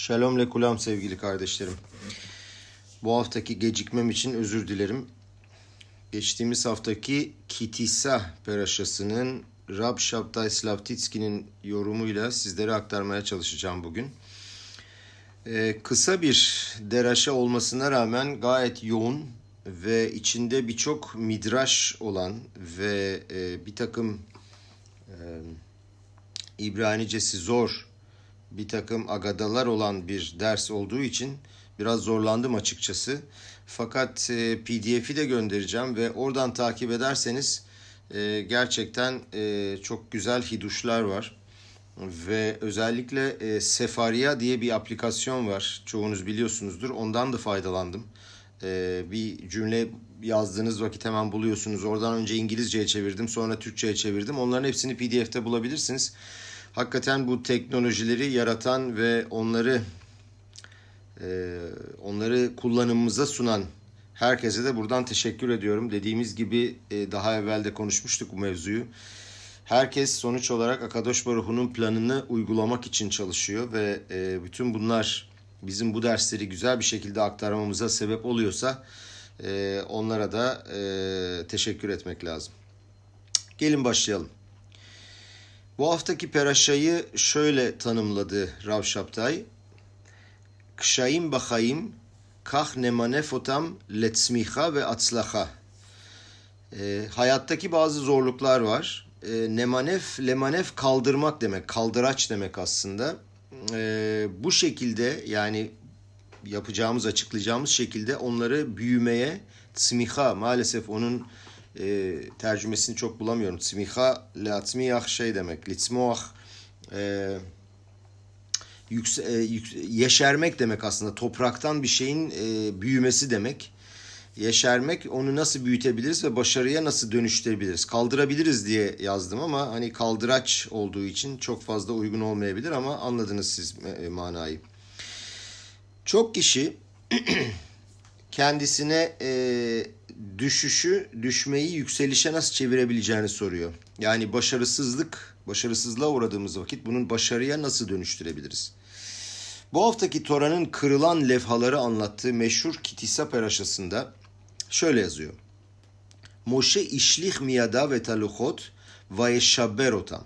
Shalom lekulam sevgili kardeşlerim. Bu haftaki gecikmem için özür dilerim. Geçtiğimiz haftaki Kitisa peraşasının Rab Shabtai Slavtitski'nin yorumuyla sizlere aktarmaya çalışacağım bugün. Ee, kısa bir deraşa olmasına rağmen gayet yoğun ve içinde birçok midraş olan ve e, bir takım e, İbranicesi zor bir takım agadalar olan bir ders olduğu için biraz zorlandım açıkçası. Fakat e, PDF'i de göndereceğim ve oradan takip ederseniz e, gerçekten e, çok güzel hiduşlar var. Ve özellikle e, Sefaria diye bir aplikasyon var. Çoğunuz biliyorsunuzdur. Ondan da faydalandım. E, bir cümle yazdığınız vakit hemen buluyorsunuz. Oradan önce İngilizceye çevirdim, sonra Türkçe'ye çevirdim. Onların hepsini PDF'te bulabilirsiniz hakikaten bu teknolojileri yaratan ve onları e, onları kullanımımıza sunan herkese de buradan teşekkür ediyorum. Dediğimiz gibi e, daha evvel de konuşmuştuk bu mevzuyu. Herkes sonuç olarak Akadosh Baruhu'nun planını uygulamak için çalışıyor ve e, bütün bunlar bizim bu dersleri güzel bir şekilde aktarmamıza sebep oluyorsa e, onlara da e, teşekkür etmek lazım. Gelin başlayalım. Bu haftaki peraşayı şöyle tanımladı Rav Şaptay. Kşayim bahayim kah nemanef otam letzmiha ve atslaha. E, hayattaki bazı zorluklar var. E, nemanef, lemanef kaldırmak demek, kaldıraç demek aslında. E, bu şekilde yani yapacağımız, açıklayacağımız şekilde onları büyümeye, tsmiha maalesef onun e, tercümesini çok bulamıyorum. Tsmiha latsmiyah şey demek. Litzmoah e, yükse, e, yük, yeşermek demek aslında. Topraktan bir şeyin e, büyümesi demek. Yeşermek onu nasıl büyütebiliriz ve başarıya nasıl dönüştürebiliriz? Kaldırabiliriz diye yazdım ama hani kaldıraç olduğu için çok fazla uygun olmayabilir ama anladınız siz e, manayı. Çok kişi kendisine e, düşüşü, düşmeyi yükselişe nasıl çevirebileceğini soruyor. Yani başarısızlık, başarısızlığa uğradığımız vakit bunun başarıya nasıl dönüştürebiliriz? Bu haftaki Tora'nın kırılan levhaları anlattığı meşhur Kitisa peraşasında şöyle yazıyor. Moşe işlih miyada ve taluhot ve yeşabberotam.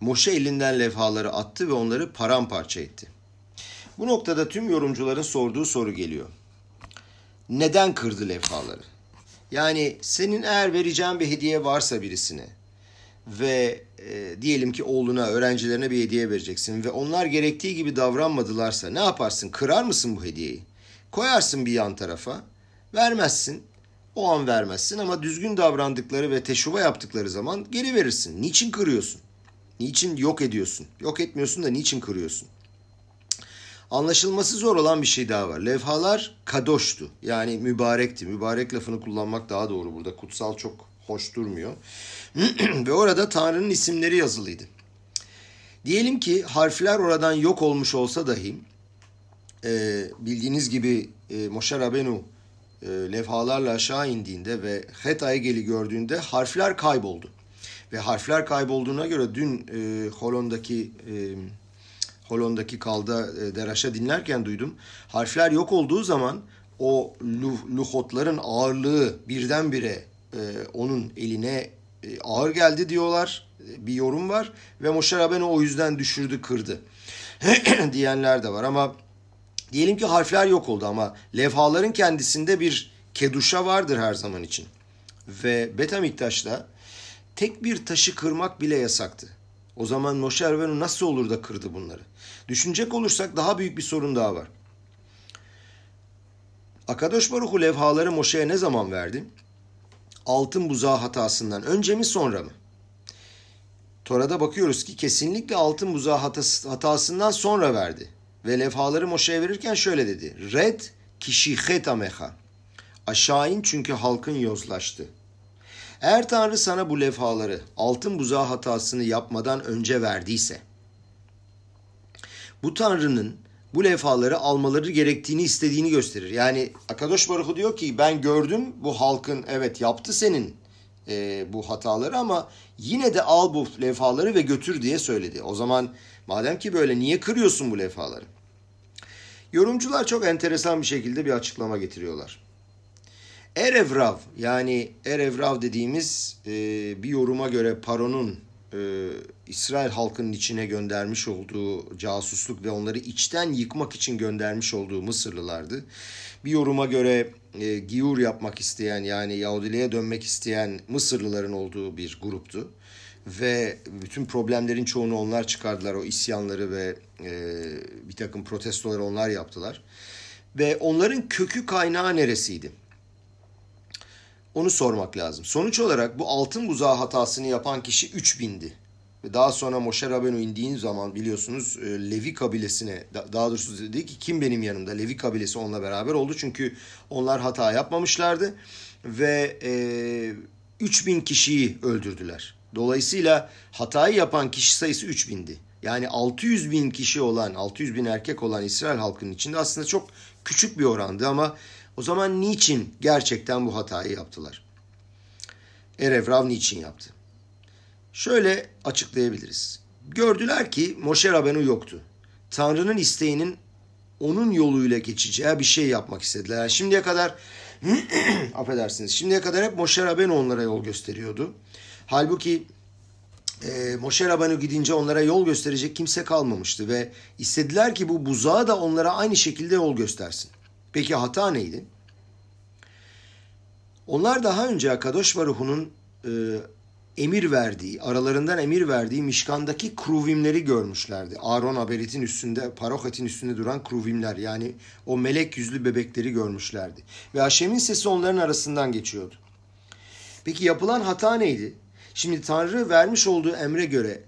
Moşe elinden levhaları attı ve onları paramparça etti. Bu noktada tüm yorumcuların sorduğu soru geliyor. Neden kırdı levhaları? Yani senin eğer vereceğin bir hediye varsa birisine ve e, diyelim ki oğluna, öğrencilerine bir hediye vereceksin ve onlar gerektiği gibi davranmadılarsa ne yaparsın? Kırar mısın bu hediyeyi? Koyarsın bir yan tarafa, vermezsin. O an vermezsin ama düzgün davrandıkları ve teşuva yaptıkları zaman geri verirsin. Niçin kırıyorsun? Niçin yok ediyorsun? Yok etmiyorsun da niçin kırıyorsun? Anlaşılması zor olan bir şey daha var. Levhalar kadoştu. Yani mübarekti. Mübarek lafını kullanmak daha doğru burada. Kutsal çok hoş durmuyor. Ve orada Tanrı'nın isimleri yazılıydı. Diyelim ki harfler oradan yok olmuş olsa dahi e, bildiğiniz gibi e, Moshe Rabenu e, levhalarla aşağı indiğinde ve Het Aygel'i gördüğünde harfler kayboldu. Ve harfler kaybolduğuna göre dün e, Holon'daki e, Holon'daki kalda e, deraşa dinlerken duydum. Harfler yok olduğu zaman o luhotların ağırlığı birdenbire e, onun eline e, ağır geldi diyorlar. E, bir yorum var ve Moshe Rabbeinu o yüzden düşürdü, kırdı diyenler de var ama diyelim ki harfler yok oldu ama levhaların kendisinde bir keduşa vardır her zaman için. Ve Betamiktaş'ta tek bir taşı kırmak bile yasaktı. O zaman Moshe Rabbeinu nasıl olur da kırdı bunları? Düşünecek olursak daha büyük bir sorun daha var. Akadosh Baruhu levhaları Moşe'ye ne zaman verdi? Altın buzağı hatasından önce mi sonra mı? Tora'da bakıyoruz ki kesinlikle altın buzağı hatasından sonra verdi. Ve levhaları Moşe'ye verirken şöyle dedi. Red kişihet ameha. Aşağı in çünkü halkın yozlaştı. Eğer Tanrı sana bu levhaları altın buzağı hatasını yapmadan önce verdiyse, bu Tanrı'nın bu levhaları almaları gerektiğini istediğini gösterir. Yani Akadosh Baruhu diyor ki ben gördüm bu halkın evet yaptı senin e, bu hataları ama yine de al bu levhaları ve götür diye söyledi. O zaman madem ki böyle niye kırıyorsun bu levhaları? Yorumcular çok enteresan bir şekilde bir açıklama getiriyorlar. Erevrav yani Erevrav dediğimiz e, bir yoruma göre Paro'nun e, İsrail halkının içine göndermiş olduğu casusluk ve onları içten yıkmak için göndermiş olduğu Mısırlılardı. Bir yoruma göre e, Giyur yapmak isteyen yani Yahudiliğe dönmek isteyen Mısırlıların olduğu bir gruptu. Ve bütün problemlerin çoğunu onlar çıkardılar. O isyanları ve e, bir takım protestoları onlar yaptılar. Ve onların kökü kaynağı neresiydi? Onu sormak lazım. Sonuç olarak bu altın buzağı hatasını yapan kişi 3000'di. Ve daha sonra Moshe Rabenu indiğin zaman biliyorsunuz e, Levi kabilesine daha doğrusu dedi ki kim benim yanımda Levi kabilesi onunla beraber oldu. Çünkü onlar hata yapmamışlardı ve e, 3000 kişiyi öldürdüler. Dolayısıyla hatayı yapan kişi sayısı 3000'di. Yani 600 bin kişi olan, 600 bin erkek olan İsrail halkının içinde aslında çok küçük bir orandı ama o zaman niçin gerçekten bu hatayı yaptılar? Erevrav niçin yaptı? Şöyle açıklayabiliriz. Gördüler ki Moşe Rabenu yoktu. Tanrı'nın isteğinin onun yoluyla geçeceği bir şey yapmak istediler. Yani şimdiye kadar affedersiniz. Şimdiye kadar hep Moşe Rabenu onlara yol gösteriyordu. Halbuki e, Moşe Rabenu gidince onlara yol gösterecek kimse kalmamıştı ve istediler ki bu buzağı da onlara aynı şekilde yol göstersin. Peki hata neydi? Onlar daha önce Kadosh Baruhu'nun e, emir verdiği, aralarından emir verdiği Mişkan'daki kruvimleri görmüşlerdi. Aaron Aberit'in üstünde, Parokat'in üstünde duran kruvimler yani o melek yüzlü bebekleri görmüşlerdi. Ve Haşem'in sesi onların arasından geçiyordu. Peki yapılan hata neydi? Şimdi Tanrı vermiş olduğu emre göre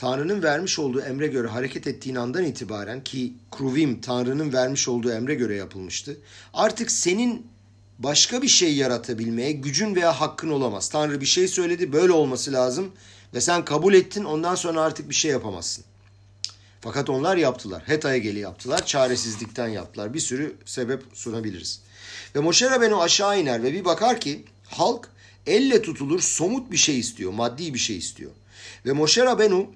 Tanrı'nın vermiş olduğu emre göre hareket ettiğin andan itibaren ki kruvim Tanrı'nın vermiş olduğu emre göre yapılmıştı. Artık senin başka bir şey yaratabilmeye gücün veya hakkın olamaz. Tanrı bir şey söyledi böyle olması lazım ve sen kabul ettin ondan sonra artık bir şey yapamazsın. Fakat onlar yaptılar. Heta'ya geli yaptılar. Çaresizlikten yaptılar. Bir sürü sebep sunabiliriz. Ve Moşe Rabenu aşağı iner ve bir bakar ki halk elle tutulur somut bir şey istiyor. Maddi bir şey istiyor. Ve Moşe Rabenu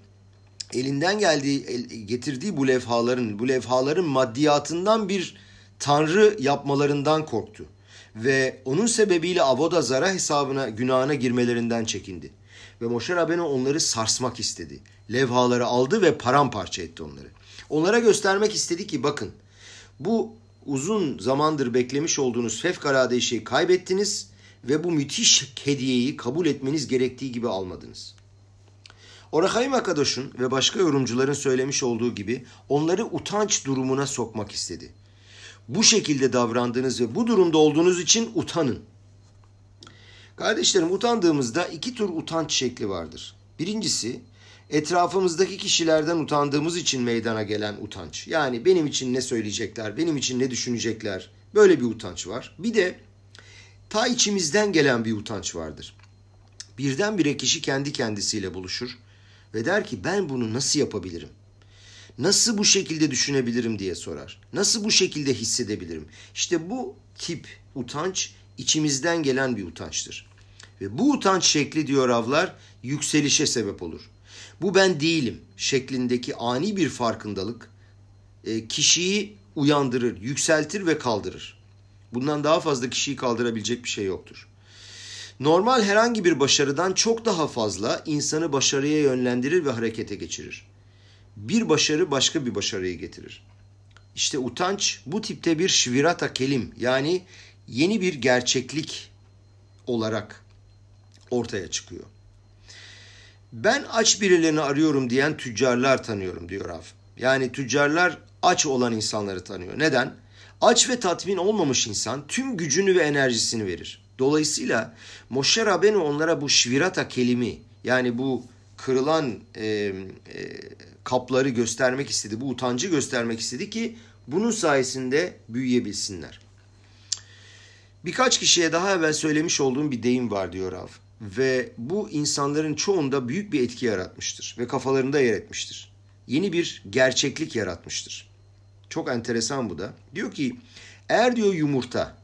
elinden geldiği, getirdiği bu levhaların, bu levhaların maddiyatından bir tanrı yapmalarından korktu. Ve onun sebebiyle Avoda Zara hesabına, günahına girmelerinden çekindi. Ve Moşe Rabenu onları sarsmak istedi. Levhaları aldı ve paramparça etti onları. Onlara göstermek istedi ki bakın bu uzun zamandır beklemiş olduğunuz fevkalade şeyi kaybettiniz ve bu müthiş hediyeyi kabul etmeniz gerektiği gibi almadınız. Orahayim Akadoş'un ve başka yorumcuların söylemiş olduğu gibi onları utanç durumuna sokmak istedi. Bu şekilde davrandığınız ve bu durumda olduğunuz için utanın. Kardeşlerim utandığımızda iki tür utanç şekli vardır. Birincisi etrafımızdaki kişilerden utandığımız için meydana gelen utanç. Yani benim için ne söyleyecekler, benim için ne düşünecekler böyle bir utanç var. Bir de ta içimizden gelen bir utanç vardır. Birdenbire kişi kendi kendisiyle buluşur ve der ki ben bunu nasıl yapabilirim? Nasıl bu şekilde düşünebilirim diye sorar. Nasıl bu şekilde hissedebilirim? İşte bu tip utanç içimizden gelen bir utançtır. Ve bu utanç şekli diyor avlar yükselişe sebep olur. Bu ben değilim şeklindeki ani bir farkındalık e, kişiyi uyandırır, yükseltir ve kaldırır. Bundan daha fazla kişiyi kaldırabilecek bir şey yoktur. Normal herhangi bir başarıdan çok daha fazla insanı başarıya yönlendirir ve harekete geçirir. Bir başarı başka bir başarıyı getirir. İşte utanç bu tipte bir şvirata kelim yani yeni bir gerçeklik olarak ortaya çıkıyor. Ben aç birilerini arıyorum diyen tüccarlar tanıyorum diyor Rav. Yani tüccarlar aç olan insanları tanıyor. Neden? Aç ve tatmin olmamış insan tüm gücünü ve enerjisini verir. Dolayısıyla Moshe Rabenu onlara bu şvirata kelimi yani bu kırılan e, e, kapları göstermek istedi. Bu utancı göstermek istedi ki bunun sayesinde büyüyebilsinler. Birkaç kişiye daha evvel söylemiş olduğum bir deyim var diyor Rav. Ve bu insanların çoğunda büyük bir etki yaratmıştır ve kafalarında yer etmiştir. Yeni bir gerçeklik yaratmıştır. Çok enteresan bu da. Diyor ki eğer diyor yumurta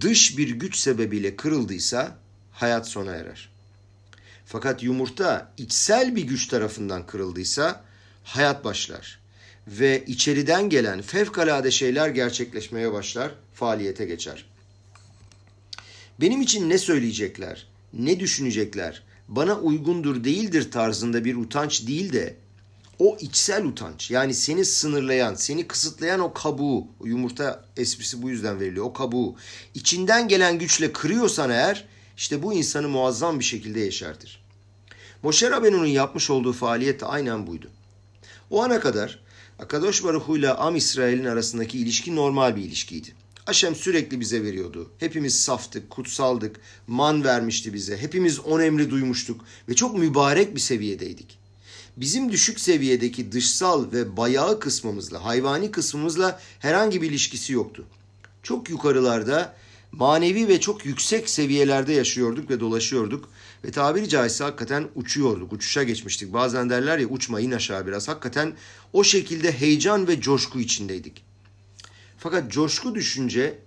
dış bir güç sebebiyle kırıldıysa hayat sona erer. Fakat yumurta içsel bir güç tarafından kırıldıysa hayat başlar. ve içeriden gelen fevkalade şeyler gerçekleşmeye başlar, faaliyete geçer. Benim için ne söyleyecekler, ne düşünecekler, bana uygundur değildir tarzında bir utanç değil de o içsel utanç yani seni sınırlayan, seni kısıtlayan o kabuğu, o yumurta esprisi bu yüzden veriliyor, o kabuğu içinden gelen güçle kırıyorsan eğer işte bu insanı muazzam bir şekilde yeşertir. Moşer Rabenu'nun yapmış olduğu faaliyet de aynen buydu. O ana kadar Akadosh Baruhu ile Am İsrail'in arasındaki ilişki normal bir ilişkiydi. Aşem sürekli bize veriyordu. Hepimiz saftık, kutsaldık, man vermişti bize. Hepimiz on emri duymuştuk ve çok mübarek bir seviyedeydik. Bizim düşük seviyedeki dışsal ve bayağı kısmımızla, hayvani kısmımızla herhangi bir ilişkisi yoktu. Çok yukarılarda, manevi ve çok yüksek seviyelerde yaşıyorduk ve dolaşıyorduk. Ve tabiri caizse hakikaten uçuyorduk, uçuşa geçmiştik. Bazen derler ya uçma in aşağı biraz. Hakikaten o şekilde heyecan ve coşku içindeydik. Fakat coşku düşünce,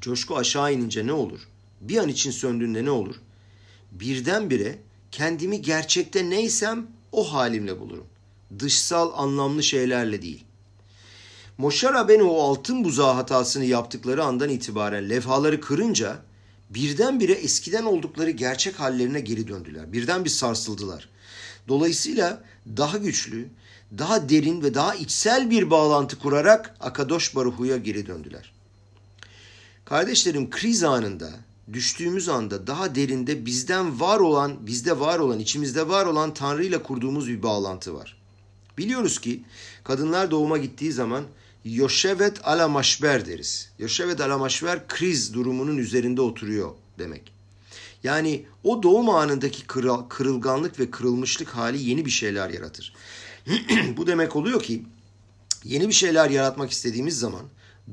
coşku aşağı inince ne olur? Bir an için söndüğünde ne olur? Birdenbire kendimi gerçekte neysem o halimle bulurum. Dışsal anlamlı şeylerle değil. Moşar Rabenu o altın buzağı hatasını yaptıkları andan itibaren levhaları kırınca birdenbire eskiden oldukları gerçek hallerine geri döndüler. Birden bir sarsıldılar. Dolayısıyla daha güçlü, daha derin ve daha içsel bir bağlantı kurarak Akadosh Baruhu'ya geri döndüler. Kardeşlerim kriz anında, düştüğümüz anda daha derinde bizden var olan, bizde var olan, içimizde var olan Tanrı ile kurduğumuz bir bağlantı var. Biliyoruz ki kadınlar doğuma gittiği zaman Yoşevet ala maşber deriz. Yoşevet ala maşber kriz durumunun üzerinde oturuyor demek. Yani o doğum anındaki kırılganlık ve kırılmışlık hali yeni bir şeyler yaratır. Bu demek oluyor ki yeni bir şeyler yaratmak istediğimiz zaman,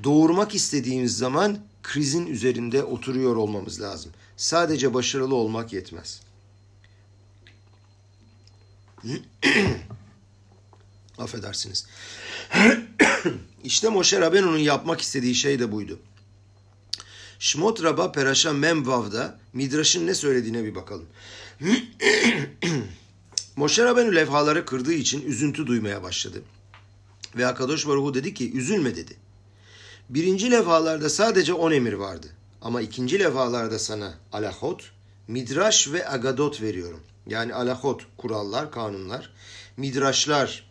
doğurmak istediğimiz zaman krizin üzerinde oturuyor olmamız lazım. Sadece başarılı olmak yetmez. Affedersiniz. İşte Moshe Rabenu'nun yapmak istediği şey de buydu. Shmot Rabba Peraşa Memvav'da Midraş'ın ne söylediğine bir bakalım. Moshe Rabenu levhaları kırdığı için üzüntü duymaya başladı. Ve Akadosh Baruhu dedi ki üzülme dedi. Birinci levhalarda sadece on emir vardı. Ama ikinci levhalarda sana alahot, midraş ve agadot veriyorum. Yani alahot kurallar, kanunlar. Midraşlar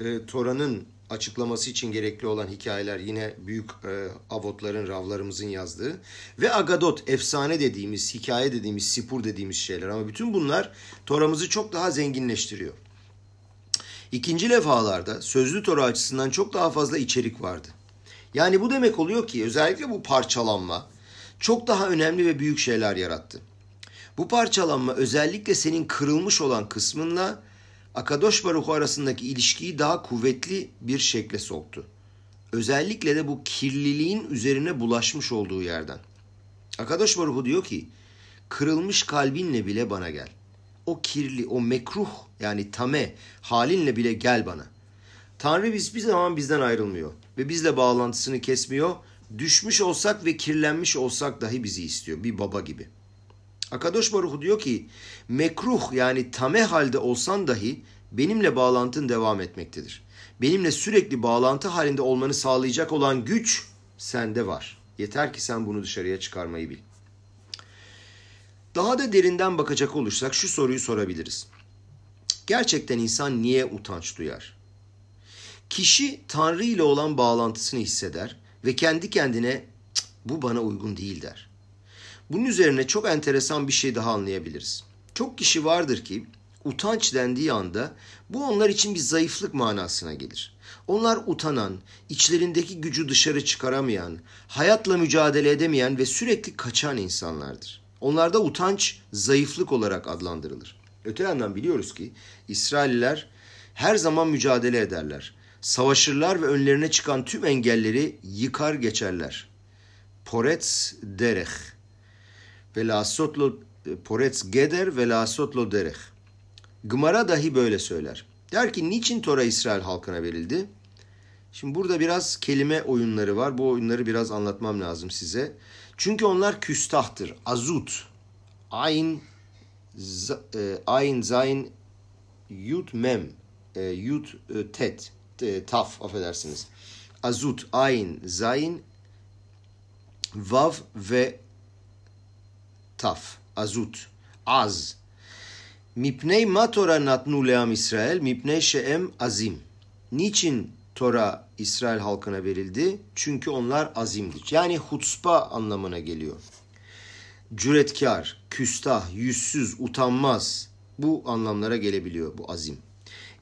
e, Tora'nın açıklaması için gerekli olan hikayeler yine büyük e, avotların, ravlarımızın yazdığı ve agadot, efsane dediğimiz, hikaye dediğimiz, sipur dediğimiz şeyler ama bütün bunlar Tora'mızı çok daha zenginleştiriyor. İkinci levhalarda sözlü Tora açısından çok daha fazla içerik vardı. Yani bu demek oluyor ki özellikle bu parçalanma çok daha önemli ve büyük şeyler yarattı. Bu parçalanma özellikle senin kırılmış olan kısmınla Akadosh Baruhu arasındaki ilişkiyi daha kuvvetli bir şekle soktu. Özellikle de bu kirliliğin üzerine bulaşmış olduğu yerden. Akadosh Baruhu diyor ki, kırılmış kalbinle bile bana gel. O kirli, o mekruh yani tame halinle bile gel bana. Tanrı biz bir zaman bizden ayrılmıyor ve bizle bağlantısını kesmiyor. Düşmüş olsak ve kirlenmiş olsak dahi bizi istiyor bir baba gibi.'' Akadosh Baruhu diyor ki mekruh yani tame halde olsan dahi benimle bağlantın devam etmektedir. Benimle sürekli bağlantı halinde olmanı sağlayacak olan güç sende var. Yeter ki sen bunu dışarıya çıkarmayı bil. Daha da derinden bakacak olursak şu soruyu sorabiliriz. Gerçekten insan niye utanç duyar? Kişi Tanrı ile olan bağlantısını hisseder ve kendi kendine bu bana uygun değil der. Bunun üzerine çok enteresan bir şey daha anlayabiliriz. Çok kişi vardır ki utanç dendiği anda bu onlar için bir zayıflık manasına gelir. Onlar utanan, içlerindeki gücü dışarı çıkaramayan, hayatla mücadele edemeyen ve sürekli kaçan insanlardır. Onlarda utanç zayıflık olarak adlandırılır. Öte yandan biliyoruz ki İsrailliler her zaman mücadele ederler. Savaşırlar ve önlerine çıkan tüm engelleri yıkar geçerler. Poretz derech ve lasot lo poretz geder ve lasot lo derech. Gımara dahi böyle söyler. Der ki niçin Tora İsrail halkına verildi? Şimdi burada biraz kelime oyunları var. Bu oyunları biraz anlatmam lazım size. Çünkü onlar küstahtır. Azut. Ayn e, Ayn Zayn Yut Mem e, Yut e, Tet e, taf affedersiniz. Azut, ayn, zayn, vav ve taf. Azut, az. Mipney ma Tora natnu leam İsrail, mipney she'em azim. Niçin Tora İsrail halkına verildi? Çünkü onlar azimdir. Yani hutspa anlamına geliyor. Cüretkar, küstah, yüzsüz, utanmaz bu anlamlara gelebiliyor bu azim.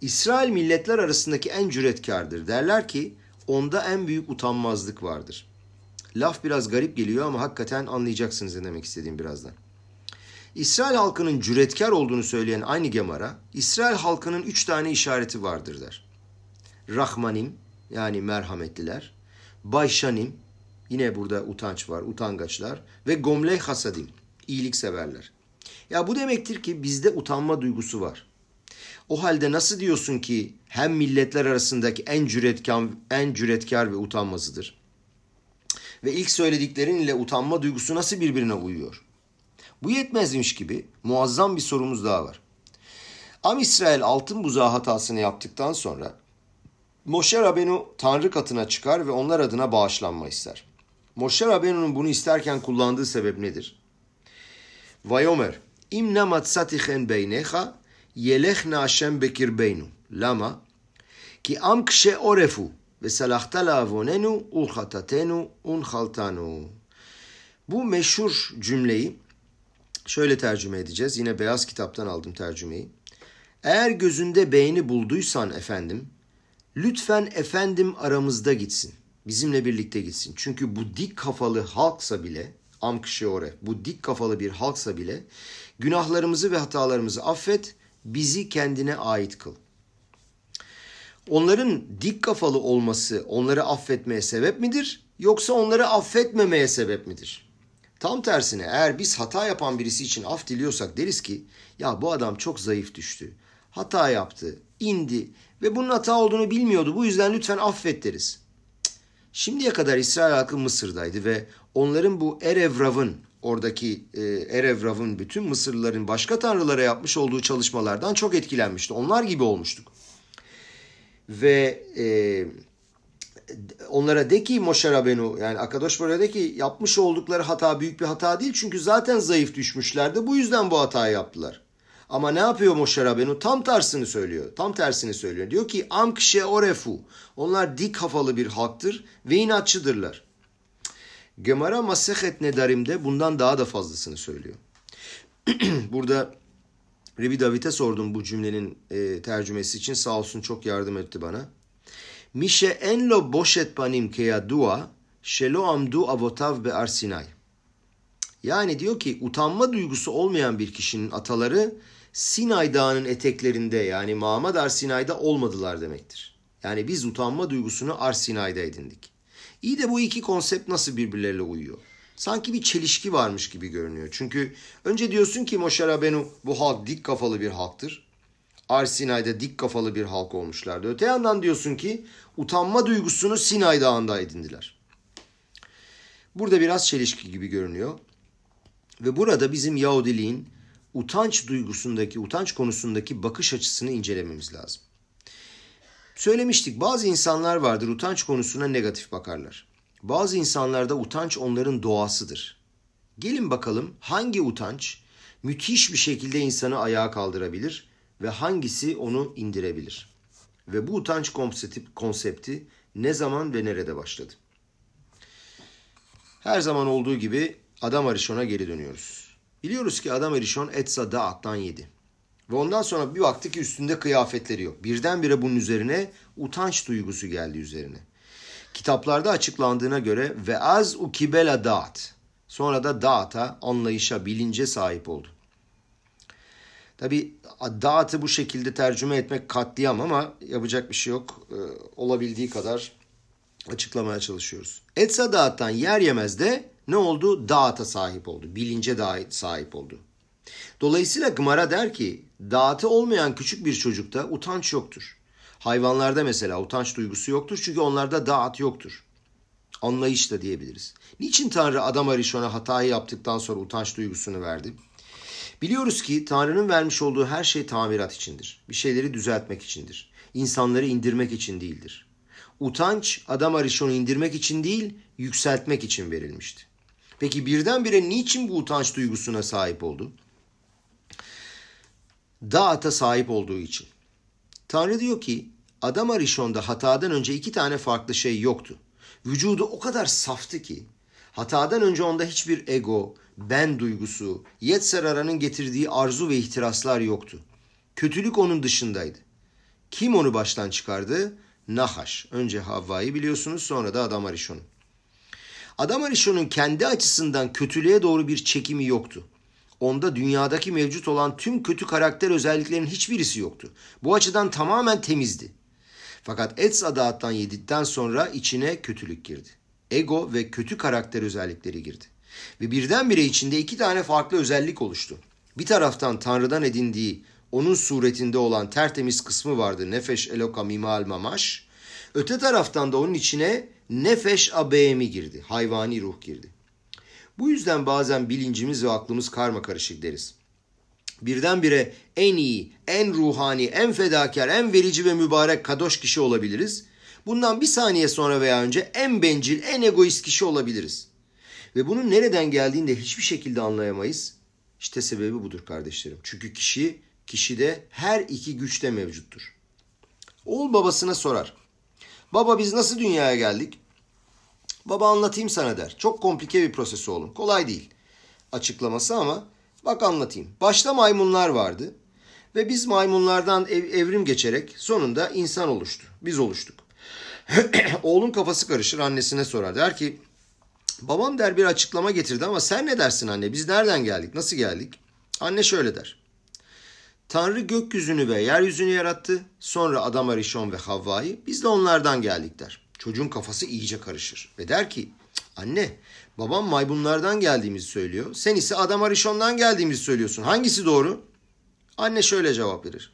İsrail milletler arasındaki en cüretkardır. Derler ki onda en büyük utanmazlık vardır. Laf biraz garip geliyor ama hakikaten anlayacaksınız ne demek istediğim birazdan. İsrail halkının cüretkar olduğunu söyleyen aynı Gemara, İsrail halkının üç tane işareti vardır der. Rahmanim yani merhametliler, Bayşanim yine burada utanç var, utangaçlar ve Gomley Hasadim iyilikseverler. Ya bu demektir ki bizde utanma duygusu var. O halde nasıl diyorsun ki hem milletler arasındaki en cüretkar, en cüretkar ve utanmazıdır? Ve ilk söylediklerin ile utanma duygusu nasıl birbirine uyuyor? Bu yetmezmiş gibi muazzam bir sorumuz daha var. Am İsrail altın buzağı hatasını yaptıktan sonra Moşe Rabenu Tanrı katına çıkar ve onlar adına bağışlanma ister. Moşe Rabenu'nun bunu isterken kullandığı sebep nedir? Vayomer im namatsatichen beynecha yelechna Hashem bekirbeynu. Lama? Ki am kşe orefu ve salahta lavonenu ulhatatenu unchaltanu. Bu meşhur cümleyi şöyle tercüme edeceğiz. Yine beyaz kitaptan aldım tercümeyi. Eğer gözünde beğeni bulduysan efendim, lütfen efendim aramızda gitsin. Bizimle birlikte gitsin. Çünkü bu dik kafalı halksa bile, amkşeore, bu dik kafalı bir halksa bile günahlarımızı ve hatalarımızı affet, bizi kendine ait kıl. Onların dik kafalı olması onları affetmeye sebep midir? Yoksa onları affetmemeye sebep midir? Tam tersine eğer biz hata yapan birisi için af diliyorsak deriz ki ya bu adam çok zayıf düştü. Hata yaptı, indi ve bunun hata olduğunu bilmiyordu. Bu yüzden lütfen affet deriz. Şimdiye kadar İsrail halkı Mısır'daydı ve onların bu Erevrav'ın oradaki e, Erevrav'ın bütün Mısırlıların başka tanrılara yapmış olduğu çalışmalardan çok etkilenmişti. Onlar gibi olmuştuk. Ve e, onlara de ki Moshe Rabenu yani Akadosh Baruch'a de ki yapmış oldukları hata büyük bir hata değil. Çünkü zaten zayıf düşmüşlerdi. Bu yüzden bu hatayı yaptılar. Ama ne yapıyor Moshe Rabenu? Tam tersini söylüyor. Tam tersini söylüyor. Diyor ki amkşe orefu. Onlar dik kafalı bir halktır ve inatçıdırlar. Gemara Masehet Nedarim'de bundan daha da fazlasını söylüyor. Burada Rebi David'e sordum bu cümlenin e, tercümesi için. Sağ olsun çok yardım etti bana. Mişe enlo boşet panim keyadua şelo amdu avotav be arsinay. Yani diyor ki utanma duygusu olmayan bir kişinin ataları Sinay Dağı'nın eteklerinde yani Mağmad Arsinay'da olmadılar demektir. Yani biz utanma duygusunu Arsinay'da edindik. İyi de bu iki konsept nasıl birbirleriyle uyuyor? Sanki bir çelişki varmış gibi görünüyor. Çünkü önce diyorsun ki Moshe Rabenu bu halk dik kafalı bir halktır. Arsinay'da dik kafalı bir halk olmuşlardı. Öte yandan diyorsun ki utanma duygusunu Sinay Dağı'nda edindiler. Burada biraz çelişki gibi görünüyor. Ve burada bizim Yahudiliğin utanç duygusundaki, utanç konusundaki bakış açısını incelememiz lazım. Söylemiştik bazı insanlar vardır utanç konusuna negatif bakarlar. Bazı insanlarda utanç onların doğasıdır. Gelin bakalım hangi utanç müthiş bir şekilde insanı ayağa kaldırabilir ve hangisi onu indirebilir? Ve bu utanç konsepti, konsepti ne zaman ve nerede başladı? Her zaman olduğu gibi Adam Arishon'a geri dönüyoruz. Biliyoruz ki Adam Arishon Etsa Da'at'tan yedi. Ve ondan sonra bir baktı ki üstünde kıyafetleri yok. Birdenbire bunun üzerine utanç duygusu geldi üzerine. Kitaplarda açıklandığına göre ve az ukibela da'at. Sonra da da'ata, anlayışa, bilince sahip oldu. Tabi da'atı bu şekilde tercüme etmek katliam ama yapacak bir şey yok. Ee, olabildiği kadar açıklamaya çalışıyoruz. Etsa dağıttan yer yemez de ne oldu? Dağıta sahip oldu. Bilince sahip oldu. Dolayısıyla Gımara der ki dağıtı olmayan küçük bir çocukta utanç yoktur. Hayvanlarda mesela utanç duygusu yoktur çünkü onlarda dağıt yoktur. Anlayış da diyebiliriz. Niçin Tanrı Adam Arishon'a hatayı yaptıktan sonra utanç duygusunu verdi? Biliyoruz ki Tanrı'nın vermiş olduğu her şey tamirat içindir. Bir şeyleri düzeltmek içindir. insanları indirmek için değildir. Utanç Adam Arishon'u indirmek için değil, yükseltmek için verilmişti. Peki birdenbire niçin bu utanç duygusuna sahip oldu? Dağıta sahip olduğu için. Tanrı diyor ki Adam Arishon'da hatadan önce iki tane farklı şey yoktu. Vücudu o kadar saftı ki hatadan önce onda hiçbir ego, ben duygusu, Yetserara'nın getirdiği arzu ve ihtiraslar yoktu. Kötülük onun dışındaydı. Kim onu baştan çıkardı? Nahaş. Önce Havva'yı biliyorsunuz sonra da Adam Arishon'u. Adam Arishon'un kendi açısından kötülüğe doğru bir çekimi yoktu. Onda dünyadaki mevcut olan tüm kötü karakter özelliklerinin hiçbirisi yoktu. Bu açıdan tamamen temizdi. Fakat Etz adattan yedikten sonra içine kötülük girdi. Ego ve kötü karakter özellikleri girdi. Ve birdenbire içinde iki tane farklı özellik oluştu. Bir taraftan Tanrı'dan edindiği onun suretinde olan tertemiz kısmı vardı. Nefeş eloka mimal mamaş. Öte taraftan da onun içine nefeş abemi girdi. Hayvani ruh girdi. Bu yüzden bazen bilincimiz ve aklımız karma karışık deriz. Birdenbire en iyi, en ruhani, en fedakar, en verici ve mübarek kadoş kişi olabiliriz. Bundan bir saniye sonra veya önce en bencil, en egoist kişi olabiliriz. Ve bunun nereden geldiğini de hiçbir şekilde anlayamayız. İşte sebebi budur kardeşlerim. Çünkü kişi, kişide her iki güçte mevcuttur. Oğul babasına sorar. Baba biz nasıl dünyaya geldik? Baba anlatayım sana der. Çok komplike bir proses oğlum. Kolay değil açıklaması ama bak anlatayım. Başta maymunlar vardı ve biz maymunlardan ev, evrim geçerek sonunda insan oluştu. Biz oluştuk. Oğlun kafası karışır annesine sorar. Der ki babam der bir açıklama getirdi ama sen ne dersin anne? Biz nereden geldik? Nasıl geldik? Anne şöyle der. Tanrı gökyüzünü ve yeryüzünü yarattı. Sonra Adam Arishon ve Havva'yı biz de onlardan geldik der. Çocuğun kafası iyice karışır ve der ki anne babam maymunlardan geldiğimizi söylüyor. Sen ise Adam Arishon'dan geldiğimizi söylüyorsun. Hangisi doğru? Anne şöyle cevap verir.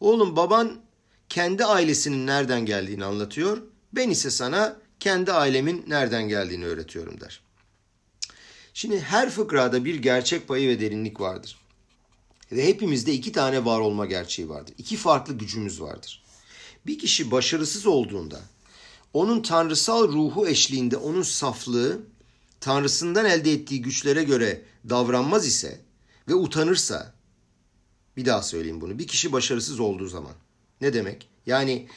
Oğlum baban kendi ailesinin nereden geldiğini anlatıyor. Ben ise sana kendi ailemin nereden geldiğini öğretiyorum der. Şimdi her fıkrada bir gerçek payı ve derinlik vardır. Ve hepimizde iki tane var olma gerçeği vardır. İki farklı gücümüz vardır. Bir kişi başarısız olduğunda onun tanrısal ruhu eşliğinde onun saflığı tanrısından elde ettiği güçlere göre davranmaz ise ve utanırsa bir daha söyleyeyim bunu. Bir kişi başarısız olduğu zaman ne demek? Yani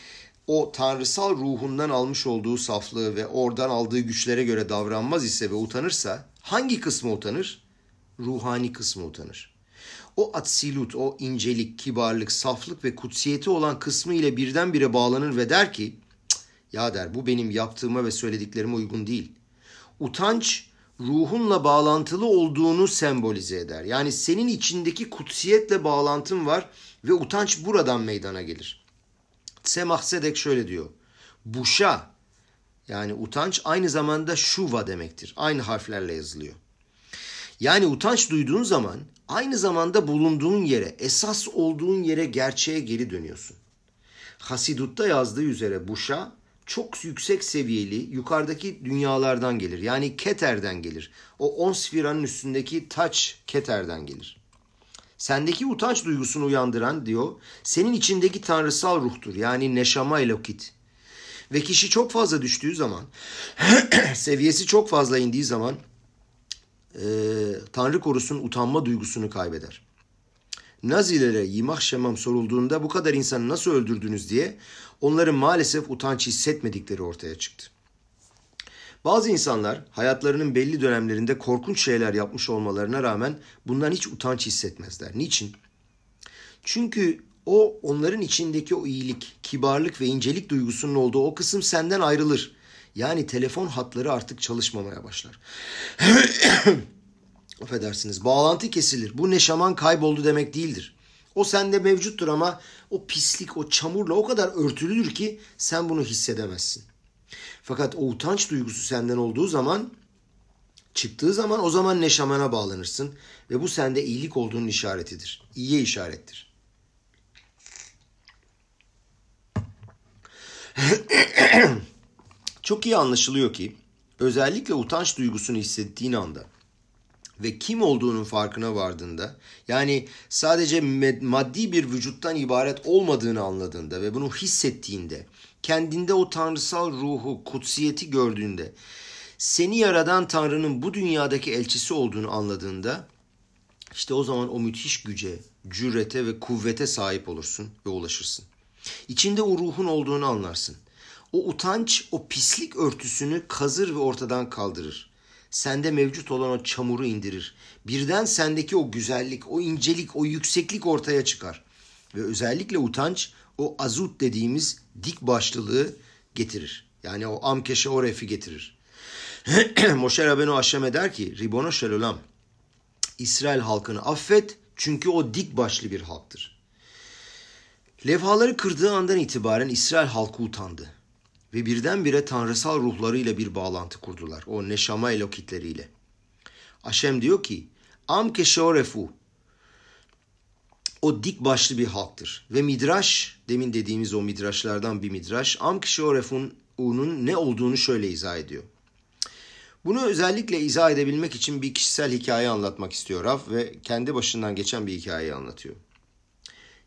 o tanrısal ruhundan almış olduğu saflığı ve oradan aldığı güçlere göre davranmaz ise ve utanırsa hangi kısmı utanır? Ruhani kısmı utanır. O atsilut, o incelik, kibarlık, saflık ve kutsiyeti olan kısmı ile birdenbire bağlanır ve der ki ya der bu benim yaptığıma ve söylediklerime uygun değil. Utanç ruhunla bağlantılı olduğunu sembolize eder. Yani senin içindeki kutsiyetle bağlantın var ve utanç buradan meydana gelir. Semah Sedek şöyle diyor. Buşa yani utanç aynı zamanda şuva demektir. Aynı harflerle yazılıyor. Yani utanç duyduğun zaman aynı zamanda bulunduğun yere, esas olduğun yere, gerçeğe geri dönüyorsun. Hasidut'ta yazdığı üzere Buşa çok yüksek seviyeli yukarıdaki dünyalardan gelir. Yani Keter'den gelir. O on sfiranın üstündeki taç Keter'den gelir. Sendeki utanç duygusunu uyandıran diyor, senin içindeki tanrısal ruhtur. Yani neşama elokit. Ve kişi çok fazla düştüğü zaman, seviyesi çok fazla indiği zaman e, Tanrı korusun utanma duygusunu kaybeder. Nazilere yimah şemam sorulduğunda bu kadar insanı nasıl öldürdünüz diye onların maalesef utanç hissetmedikleri ortaya çıktı. Bazı insanlar hayatlarının belli dönemlerinde korkunç şeyler yapmış olmalarına rağmen bundan hiç utanç hissetmezler. Niçin? Çünkü o onların içindeki o iyilik, kibarlık ve incelik duygusunun olduğu o kısım senden ayrılır. Yani telefon hatları artık çalışmamaya başlar. Affedersiniz bağlantı kesilir. Bu neşaman kayboldu demek değildir. O sende mevcuttur ama o pislik, o çamurla o kadar örtülüdür ki sen bunu hissedemezsin. Fakat o utanç duygusu senden olduğu zaman, çıktığı zaman o zaman neşamana bağlanırsın ve bu sende iyilik olduğunun işaretidir. İyiye işarettir. Çok iyi anlaşılıyor ki özellikle utanç duygusunu hissettiğin anda ve kim olduğunun farkına vardığında yani sadece maddi bir vücuttan ibaret olmadığını anladığında ve bunu hissettiğinde kendinde o tanrısal ruhu, kutsiyeti gördüğünde seni yaradan Tanrı'nın bu dünyadaki elçisi olduğunu anladığında işte o zaman o müthiş güce, cürete ve kuvvete sahip olursun ve ulaşırsın. İçinde o ruhun olduğunu anlarsın. O utanç o pislik örtüsünü kazır ve ortadan kaldırır. Sende mevcut olan o çamuru indirir. Birden sendeki o güzellik, o incelik, o yükseklik ortaya çıkar. Ve özellikle utanç o azut dediğimiz dik başlılığı getirir. Yani o amkeşe o refi getirir. Moşe Rabenu Haşem'e der ki Ribono Şelolam İsrail halkını affet çünkü o dik başlı bir halktır. Levhaları kırdığı andan itibaren İsrail halkı utandı ve birdenbire tanrısal ruhlarıyla bir bağlantı kurdular. O neşama elokitleriyle. Aşem diyor ki Am keşorefu o dik başlı bir halktır. Ve midraş, demin dediğimiz o midraşlardan bir midraş, Am keşorefu'nun ne olduğunu şöyle izah ediyor. Bunu özellikle izah edebilmek için bir kişisel hikaye anlatmak istiyor Raf ve kendi başından geçen bir hikayeyi anlatıyor.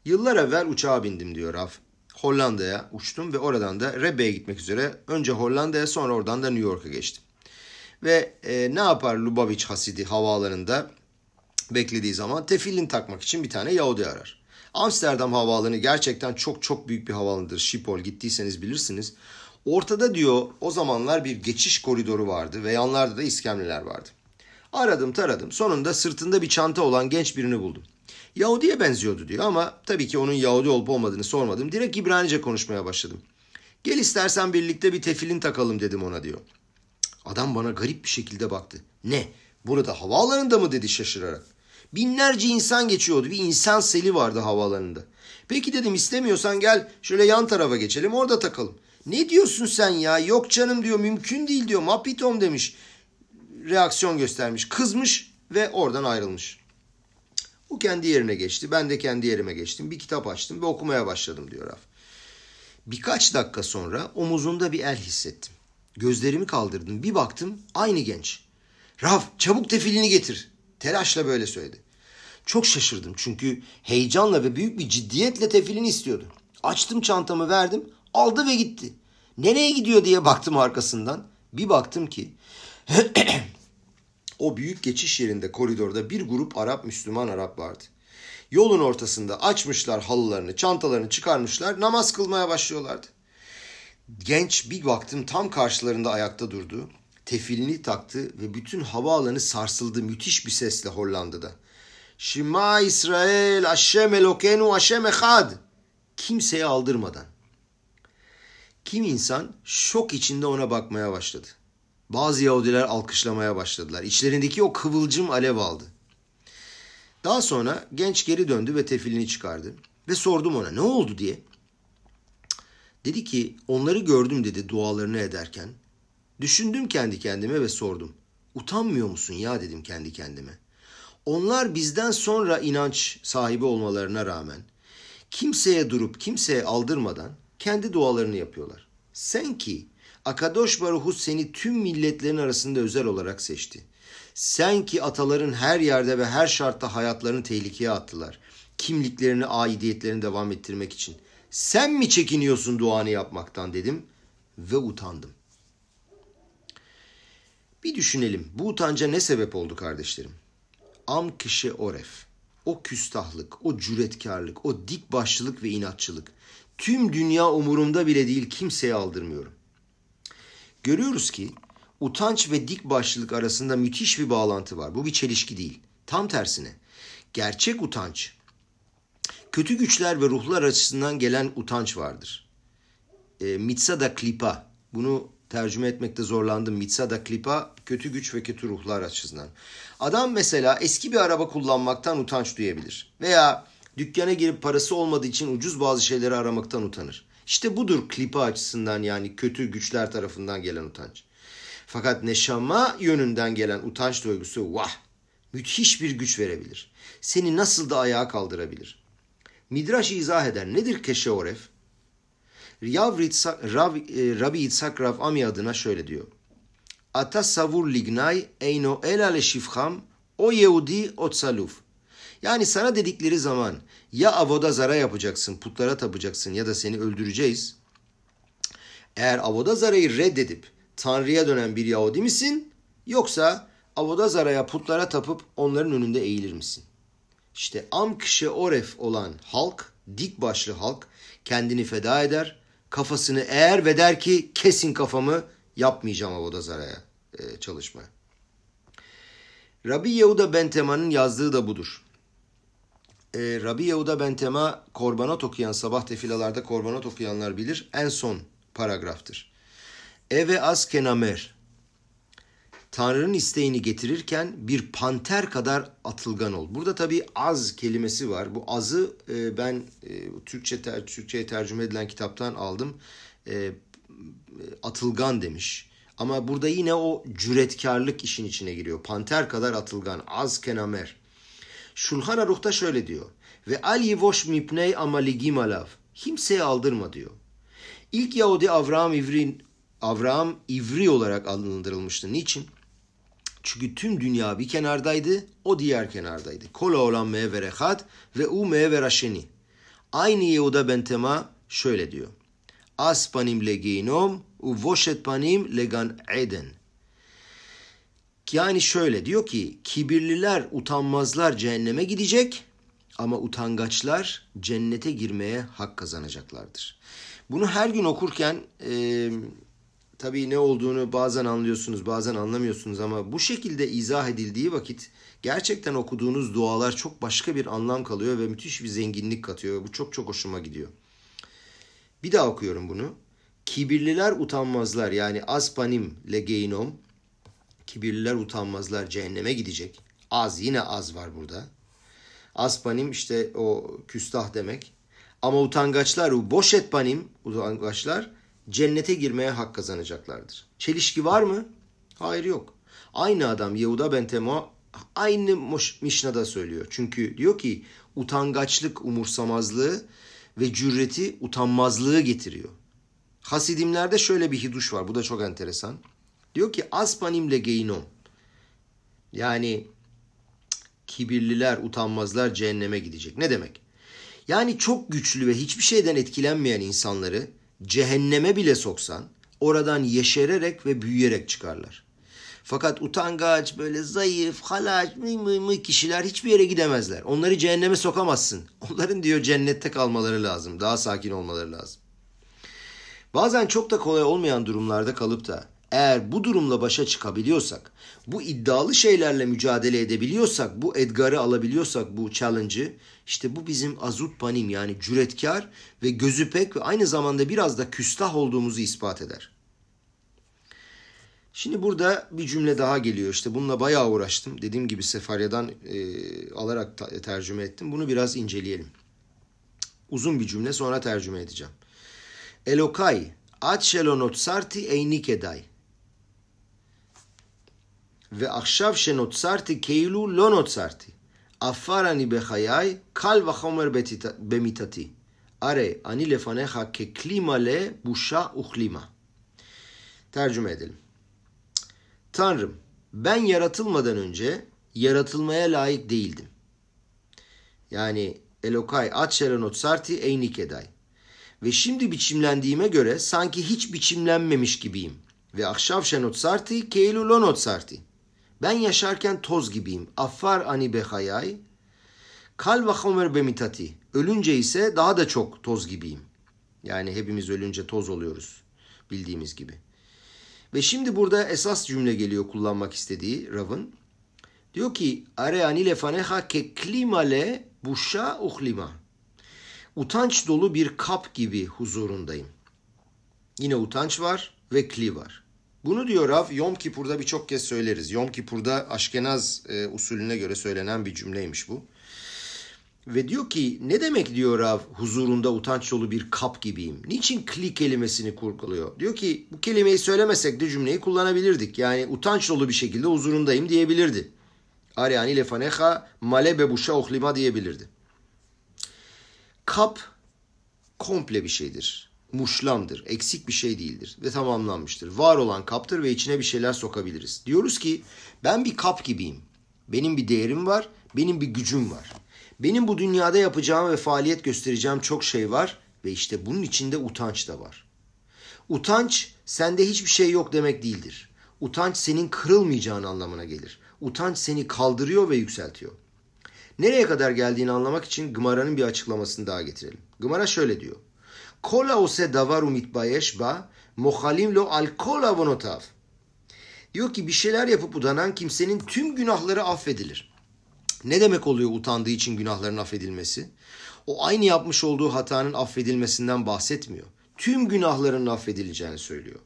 Yıllar evvel uçağa bindim diyor Raf. Hollanda'ya uçtum ve oradan da Rebbe'ye gitmek üzere önce Hollanda'ya sonra oradan da New York'a geçtim. Ve e, ne yapar Lubavitch Hasidi havaalanında beklediği zaman tefillin takmak için bir tane Yahudi arar. Amsterdam havaalanı gerçekten çok çok büyük bir havaalanıdır. Schiphol gittiyseniz bilirsiniz. Ortada diyor o zamanlar bir geçiş koridoru vardı ve yanlarda da iskemleler vardı. Aradım taradım sonunda sırtında bir çanta olan genç birini buldum. Yahudi'ye benziyordu diyor ama tabii ki onun Yahudi olup olmadığını sormadım. Direkt İbranice konuşmaya başladım. Gel istersen birlikte bir tefilin takalım dedim ona diyor. Adam bana garip bir şekilde baktı. Ne? Burada havaalanında mı dedi şaşırarak. Binlerce insan geçiyordu. Bir insan seli vardı havaalanında. Peki dedim istemiyorsan gel şöyle yan tarafa geçelim orada takalım. Ne diyorsun sen ya? Yok canım diyor mümkün değil diyor. Mapitom demiş. Reaksiyon göstermiş. Kızmış ve oradan ayrılmış. O kendi yerine geçti. Ben de kendi yerime geçtim. Bir kitap açtım ve okumaya başladım diyor Raf. Birkaç dakika sonra omuzunda bir el hissettim. Gözlerimi kaldırdım. Bir baktım aynı genç. Raf çabuk tefilini getir. Telaşla böyle söyledi. Çok şaşırdım çünkü heyecanla ve büyük bir ciddiyetle tefilini istiyordu. Açtım çantamı verdim aldı ve gitti. Nereye gidiyor diye baktım arkasından. Bir baktım ki o büyük geçiş yerinde koridorda bir grup Arap Müslüman Arap vardı. Yolun ortasında açmışlar halılarını, çantalarını çıkarmışlar, namaz kılmaya başlıyorlardı. Genç bir baktım tam karşılarında ayakta durdu. Tefilini taktı ve bütün havaalanı sarsıldı müthiş bir sesle Hollanda'da. Şima İsrail, Hashem Elokenu, Hashem Echad. Kimseye aldırmadan. Kim insan şok içinde ona bakmaya başladı. Bazı Yahudiler alkışlamaya başladılar. İçlerindeki o kıvılcım alev aldı. Daha sonra genç geri döndü ve tefilini çıkardı. Ve sordum ona ne oldu diye. Dedi ki onları gördüm dedi dualarını ederken. Düşündüm kendi kendime ve sordum. Utanmıyor musun ya dedim kendi kendime. Onlar bizden sonra inanç sahibi olmalarına rağmen kimseye durup kimseye aldırmadan kendi dualarını yapıyorlar. Sen ki Akadosh Baruhu seni tüm milletlerin arasında özel olarak seçti. Sen ki ataların her yerde ve her şartta hayatlarını tehlikeye attılar. Kimliklerini, aidiyetlerini devam ettirmek için. Sen mi çekiniyorsun duanı yapmaktan dedim ve utandım. Bir düşünelim bu utanca ne sebep oldu kardeşlerim? Am kişi oref. O küstahlık, o cüretkarlık, o dik başlılık ve inatçılık. Tüm dünya umurumda bile değil kimseye aldırmıyorum. Görüyoruz ki utanç ve dik başlılık arasında müthiş bir bağlantı var. Bu bir çelişki değil. Tam tersine gerçek utanç kötü güçler ve ruhlar açısından gelen utanç vardır. E, Mitsada klipa bunu tercüme etmekte zorlandım. Mitsada klipa kötü güç ve kötü ruhlar açısından. Adam mesela eski bir araba kullanmaktan utanç duyabilir. Veya dükkana girip parası olmadığı için ucuz bazı şeyleri aramaktan utanır. İşte budur klipa açısından yani kötü güçler tarafından gelen utanç. Fakat neşama yönünden gelen utanç duygusu vah müthiş bir güç verebilir. Seni nasıl da ayağa kaldırabilir. Midraş izah eder. Nedir keşeoref? Rav, e, Rabbi Yitzhak Rav Ami adına şöyle diyor. Ata savur lignay eyno el ale şifham O Yehudi o tsaluf. Yani sana dedikleri zaman ya avoda zara yapacaksın, putlara tapacaksın ya da seni öldüreceğiz. Eğer avoda zarayı reddedip Tanrı'ya dönen bir Yahudi misin? Yoksa avoda zaraya putlara tapıp onların önünde eğilir misin? İşte Amkşe Oref olan halk, dik başlı halk kendini feda eder, kafasını eğer ve der ki kesin kafamı yapmayacağım avoda zaraya e, çalışmaya. Rabbi Yehuda Bentema'nın yazdığı da budur. E, Rabbi Yehuda Bentema korbanot okuyan, sabah tefilalarda korbanot okuyanlar bilir. En son paragraftır. Eve az kenamer. Tanrı'nın isteğini getirirken bir panter kadar atılgan ol. Burada tabii az kelimesi var. Bu azı e, ben e, Türkçe ter, Türkçe'ye tercüme edilen kitaptan aldım. E, atılgan demiş. Ama burada yine o cüretkarlık işin içine giriyor. Panter kadar atılgan. Az kenamer. Şulhan Aruh'ta şöyle diyor. Ve al yivoş mipney amaligim alav. Kimseye aldırma diyor. İlk Yahudi Avraham İvri, Avraham İvri olarak adlandırılmıştı. Niçin? Çünkü tüm dünya bir kenardaydı, o diğer kenardaydı. Kola olan meverehat ve u meveraşeni. Aynı Yehuda Bentema şöyle diyor. As panim le u voşet panim le gan eden. Yani şöyle diyor ki kibirliler, utanmazlar cehenneme gidecek ama utangaçlar cennete girmeye hak kazanacaklardır. Bunu her gün okurken e, tabii ne olduğunu bazen anlıyorsunuz bazen anlamıyorsunuz ama bu şekilde izah edildiği vakit gerçekten okuduğunuz dualar çok başka bir anlam kalıyor ve müthiş bir zenginlik katıyor. Bu çok çok hoşuma gidiyor. Bir daha okuyorum bunu. Kibirliler utanmazlar yani aspanim legeinom kibirliler utanmazlar cehenneme gidecek. Az yine az var burada. Aspanim işte o küstah demek. Ama utangaçlar, u boş et panim, utangaçlar cennete girmeye hak kazanacaklardır. Çelişki var mı? Hayır yok. Aynı adam Yehuda Bentemo aynı Mişna'da söylüyor. Çünkü diyor ki utangaçlık umursamazlığı ve cüreti utanmazlığı getiriyor. Hasidimlerde şöyle bir hiduş var. Bu da çok enteresan. Diyor ki aspanimle geinom. Yani kibirliler, utanmazlar cehenneme gidecek. Ne demek? Yani çok güçlü ve hiçbir şeyden etkilenmeyen insanları cehenneme bile soksan oradan yeşererek ve büyüyerek çıkarlar. Fakat utangaç, böyle zayıf, halaç, mıy mıy mıy kişiler hiçbir yere gidemezler. Onları cehenneme sokamazsın. Onların diyor cennette kalmaları lazım. Daha sakin olmaları lazım. Bazen çok da kolay olmayan durumlarda kalıp da eğer bu durumla başa çıkabiliyorsak, bu iddialı şeylerle mücadele edebiliyorsak, bu Edgar'ı alabiliyorsak bu challenge'ı işte bu bizim azut panim yani cüretkar ve gözü pek ve aynı zamanda biraz da küstah olduğumuzu ispat eder. Şimdi burada bir cümle daha geliyor işte bununla bayağı uğraştım. Dediğim gibi Sefarya'dan e, alarak ta- tercüme ettim. Bunu biraz inceleyelim. Uzun bir cümle sonra tercüme edeceğim. Elokay, at şelonot sarti eynikedai. ועכשיו שנוצרתי כאילו לא נוצרתי. עפר אני בחיי, קל וחומר במיתתי. הרי אני לפניך ככלי מלא, buşa uhlima. Tercüme edelim. Tanrım, ben yaratılmadan önce yaratılmaya layık değildim. Yani Elokay at şerenot sarti eynik eday. Ve şimdi biçimlendiğime göre sanki hiç biçimlenmemiş gibiyim. Ve akşav şenot sarti keilu lonot sarti. Ben yaşarken toz gibiyim. Affar ani behayay. Kal ve homer bemitati. Ölünce ise daha da çok toz gibiyim. Yani hepimiz ölünce toz oluyoruz bildiğimiz gibi. Ve şimdi burada esas cümle geliyor kullanmak istediği Rav'ın. Diyor ki are anile faneha ke klimale buşa uhlima. Utanç dolu bir kap gibi huzurundayım. Yine utanç var ve kli var. Bunu diyor Rav Yom Kipur'da birçok kez söyleriz. Yom Kipur'da Aşkenaz e, usulüne göre söylenen bir cümleymiş bu. Ve diyor ki ne demek diyor Rav huzurunda utanç dolu bir kap gibiyim. Niçin kli kelimesini kurguluyor? Diyor ki bu kelimeyi söylemesek de cümleyi kullanabilirdik. Yani utanç dolu bir şekilde huzurundayım diyebilirdi. Aryani lefaneha male bebuşa ohlima diyebilirdi. Kap komple bir şeydir. Muşlamdır. Eksik bir şey değildir. Ve tamamlanmıştır. Var olan kaptır ve içine bir şeyler sokabiliriz. Diyoruz ki ben bir kap gibiyim. Benim bir değerim var, benim bir gücüm var. Benim bu dünyada yapacağım ve faaliyet göstereceğim çok şey var ve işte bunun içinde utanç da var. Utanç sende hiçbir şey yok demek değildir. Utanç senin kırılmayacağın anlamına gelir. Utanç seni kaldırıyor ve yükseltiyor. Nereye kadar geldiğini anlamak için Gımara'nın bir açıklamasını daha getirelim. Gımara şöyle diyor. Kola ose davaru mitbayesh ba mohalim lo al kol avonotav. Diyor ki bir şeyler yapıp udanan kimsenin tüm günahları affedilir. Ne demek oluyor utandığı için günahların affedilmesi? O aynı yapmış olduğu hatanın affedilmesinden bahsetmiyor. Tüm günahların affedileceğini söylüyor.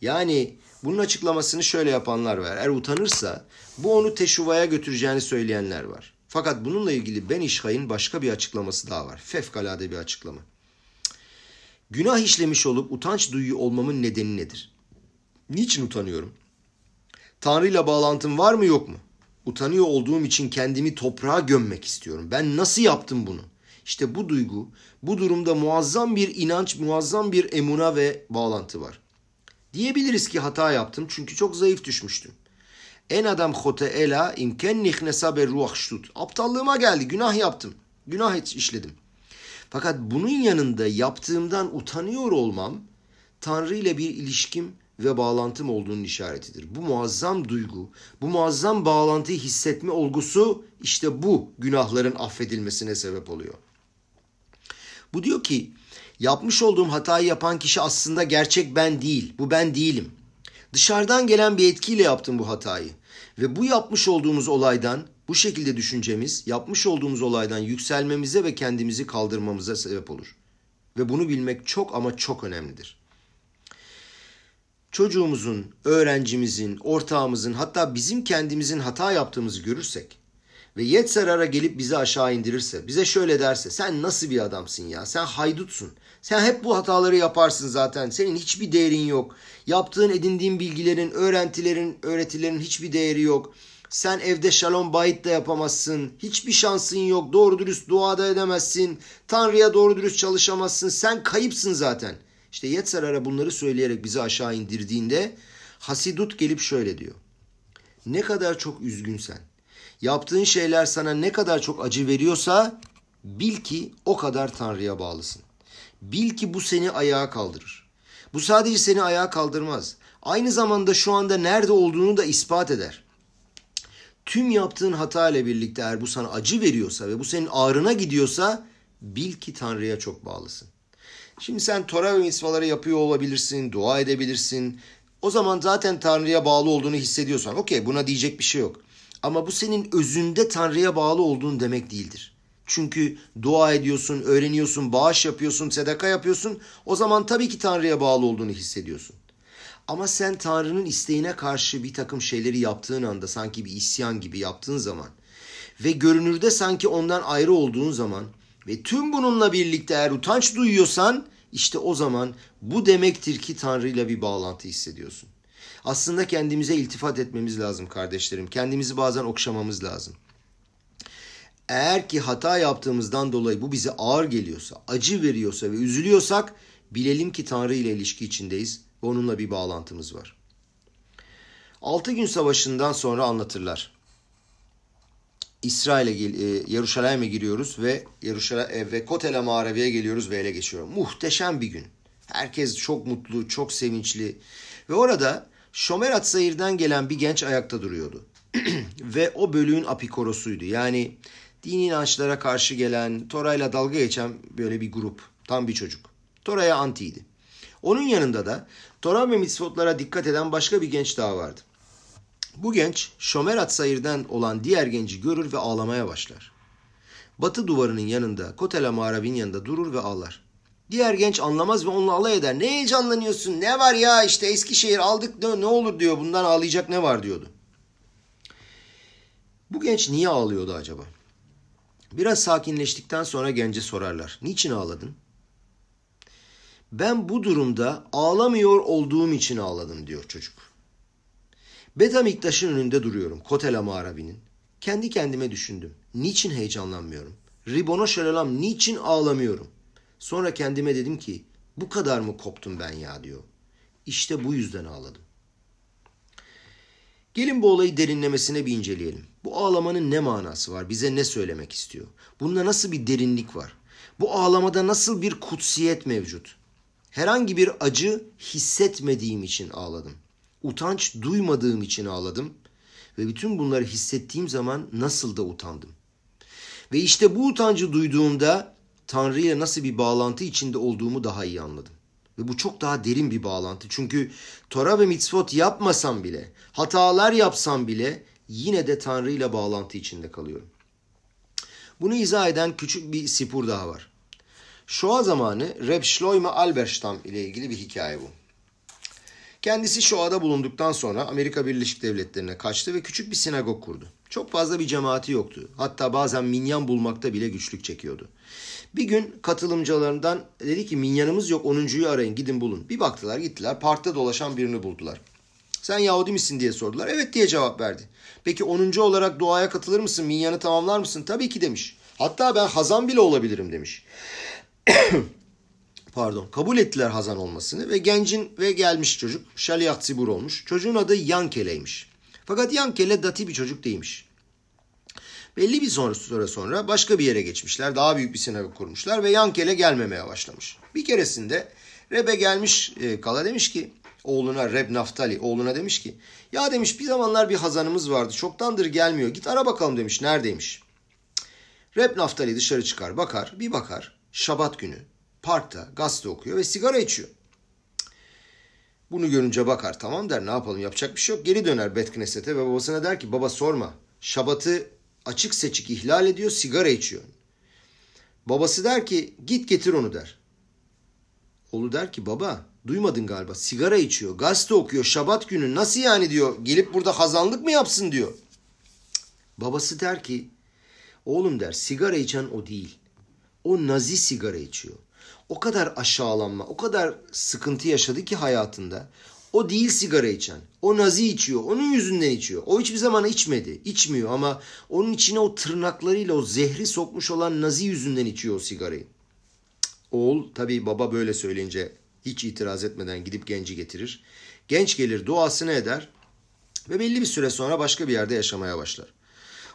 Yani bunun açıklamasını şöyle yapanlar var. Eğer utanırsa bu onu teşuvaya götüreceğini söyleyenler var. Fakat bununla ilgili Ben İşhay'ın başka bir açıklaması daha var. Fevkalade bir açıklama. Günah işlemiş olup utanç duyuyor olmamın nedeni nedir? Niçin utanıyorum? Tanrı ile bağlantım var mı yok mu? Utanıyor olduğum için kendimi toprağa gömmek istiyorum. Ben nasıl yaptım bunu? İşte bu duygu, bu durumda muazzam bir inanç, muazzam bir emuna ve bağlantı var. Diyebiliriz ki hata yaptım çünkü çok zayıf düşmüştüm. En adam hote ela imken nihnesa be ruh ştut. Aptallığıma geldi, günah yaptım. Günah işledim. Fakat bunun yanında yaptığımdan utanıyor olmam Tanrı ile bir ilişkim ve bağlantım olduğunun işaretidir. Bu muazzam duygu, bu muazzam bağlantıyı hissetme olgusu işte bu günahların affedilmesine sebep oluyor. Bu diyor ki yapmış olduğum hatayı yapan kişi aslında gerçek ben değil. Bu ben değilim. Dışarıdan gelen bir etkiyle yaptım bu hatayı. Ve bu yapmış olduğumuz olaydan bu şekilde düşüncemiz yapmış olduğumuz olaydan yükselmemize ve kendimizi kaldırmamıza sebep olur. Ve bunu bilmek çok ama çok önemlidir. Çocuğumuzun, öğrencimizin, ortağımızın hatta bizim kendimizin hata yaptığımızı görürsek ve Yetzerar'a gelip bizi aşağı indirirse, bize şöyle derse sen nasıl bir adamsın ya sen haydutsun. Sen hep bu hataları yaparsın zaten. Senin hiçbir değerin yok. Yaptığın edindiğin bilgilerin, öğrentilerin, öğretilerin hiçbir değeri yok. Sen evde şalom bayit de yapamazsın. Hiçbir şansın yok. Doğru dürüst dua da edemezsin. Tanrı'ya doğru dürüst çalışamazsın. Sen kayıpsın zaten. İşte Yetzerar'a bunları söyleyerek bizi aşağı indirdiğinde Hasidut gelip şöyle diyor. Ne kadar çok üzgünsen, yaptığın şeyler sana ne kadar çok acı veriyorsa bil ki o kadar Tanrı'ya bağlısın. Bil ki bu seni ayağa kaldırır. Bu sadece seni ayağa kaldırmaz. Aynı zamanda şu anda nerede olduğunu da ispat eder. Tüm yaptığın hata ile birlikte eğer bu sana acı veriyorsa ve bu senin ağrına gidiyorsa bil ki Tanrı'ya çok bağlısın. Şimdi sen Tora ve misvaları yapıyor olabilirsin, dua edebilirsin. O zaman zaten Tanrı'ya bağlı olduğunu hissediyorsan okey buna diyecek bir şey yok. Ama bu senin özünde Tanrı'ya bağlı olduğun demek değildir. Çünkü dua ediyorsun, öğreniyorsun, bağış yapıyorsun, sedaka yapıyorsun. O zaman tabii ki Tanrı'ya bağlı olduğunu hissediyorsun. Ama sen Tanrı'nın isteğine karşı bir takım şeyleri yaptığın anda sanki bir isyan gibi yaptığın zaman ve görünürde sanki ondan ayrı olduğun zaman ve tüm bununla birlikte eğer utanç duyuyorsan işte o zaman bu demektir ki Tanrı ile bir bağlantı hissediyorsun. Aslında kendimize iltifat etmemiz lazım kardeşlerim. Kendimizi bazen okşamamız lazım. Eğer ki hata yaptığımızdan dolayı bu bize ağır geliyorsa, acı veriyorsa ve üzülüyorsak bilelim ki Tanrı ile ilişki içindeyiz onunla bir bağlantımız var. Altı gün savaşından sonra anlatırlar. İsrail'e e, Yeruşalayim'e giriyoruz ve Yeruşalay e, ve Kotel'e Mağarabi'ye geliyoruz ve ele geçiyor. Muhteşem bir gün. Herkes çok mutlu, çok sevinçli. Ve orada Şomer Atsayir'den gelen bir genç ayakta duruyordu. ve o bölüğün apikorosuydu. Yani dini inançlara karşı gelen, Tora'yla dalga geçen böyle bir grup. Tam bir çocuk. Tora'ya antiydi. Onun yanında da Tora ve mitzvotlara dikkat eden başka bir genç daha vardı. Bu genç Şomer Atsayir'den olan diğer genci görür ve ağlamaya başlar. Batı duvarının yanında, Kotela Mağarab'in yanında durur ve ağlar. Diğer genç anlamaz ve onunla alay eder. Ne heyecanlanıyorsun? Ne var ya işte Eskişehir aldık ne, ne olur diyor. Bundan ağlayacak ne var diyordu. Bu genç niye ağlıyordu acaba? Biraz sakinleştikten sonra gence sorarlar. Niçin ağladın? Ben bu durumda ağlamıyor olduğum için ağladım diyor çocuk. Betamiktaş'ın önünde duruyorum. Kotela Mağarabi'nin. Kendi kendime düşündüm. Niçin heyecanlanmıyorum? Ribono şelalam niçin ağlamıyorum? Sonra kendime dedim ki bu kadar mı koptum ben ya diyor. İşte bu yüzden ağladım. Gelin bu olayı derinlemesine bir inceleyelim. Bu ağlamanın ne manası var? Bize ne söylemek istiyor? Bunda nasıl bir derinlik var? Bu ağlamada nasıl bir kutsiyet mevcut? Herhangi bir acı hissetmediğim için ağladım. Utanç duymadığım için ağladım ve bütün bunları hissettiğim zaman nasıl da utandım. Ve işte bu utancı duyduğumda Tanrı ile nasıl bir bağlantı içinde olduğumu daha iyi anladım. Ve bu çok daha derin bir bağlantı. Çünkü Tora ve mitzvot yapmasam bile, hatalar yapsam bile yine de Tanrı ile bağlantı içinde kalıyorum. Bunu izah eden küçük bir sipur daha var. Shoah zamanı Reb Shloime Alberstam ile ilgili bir hikaye bu. Kendisi Shoah'da bulunduktan sonra Amerika Birleşik Devletleri'ne kaçtı ve küçük bir sinagog kurdu. Çok fazla bir cemaati yoktu. Hatta bazen minyan bulmakta bile güçlük çekiyordu. Bir gün katılımcılarından dedi ki minyanımız yok 10.yu arayın gidin bulun. Bir baktılar gittiler parkta dolaşan birini buldular. Sen Yahudi misin diye sordular. Evet diye cevap verdi. Peki 10. olarak duaya katılır mısın? Minyanı tamamlar mısın? Tabii ki demiş. Hatta ben Hazan bile olabilirim demiş. Pardon. Kabul ettiler Hazan olmasını ve gencin ve gelmiş çocuk Şaliyah Zibur olmuş. Çocuğun adı Yankele'ymiş. Fakat Yankele dati bir çocuk değilmiş. Belli bir sonra, süre sonra başka bir yere geçmişler. Daha büyük bir sinagog kurmuşlar ve Yankele gelmemeye başlamış. Bir keresinde Rebe gelmiş e, Kala demiş ki oğluna Reb Naftali oğluna demiş ki ya demiş bir zamanlar bir hazanımız vardı çoktandır gelmiyor git ara bakalım demiş neredeymiş. Reb Naftali dışarı çıkar bakar bir bakar şabat günü parkta gazete okuyor ve sigara içiyor. Bunu görünce bakar tamam der ne yapalım yapacak bir şey yok. Geri döner Bet Knesset'e ve babasına der ki baba sorma şabatı açık seçik ihlal ediyor sigara içiyor. Babası der ki git getir onu der. Oğlu der ki baba duymadın galiba sigara içiyor gazete okuyor şabat günü nasıl yani diyor gelip burada hazanlık mı yapsın diyor. Babası der ki oğlum der sigara içen o değil o nazi sigara içiyor. O kadar aşağılanma, o kadar sıkıntı yaşadı ki hayatında. O değil sigara içen. O nazi içiyor. Onun yüzünden içiyor. O hiçbir zaman içmedi. içmiyor ama onun içine o tırnaklarıyla o zehri sokmuş olan nazi yüzünden içiyor o sigarayı. Oğul tabii baba böyle söyleyince hiç itiraz etmeden gidip genci getirir. Genç gelir duasını eder ve belli bir süre sonra başka bir yerde yaşamaya başlar.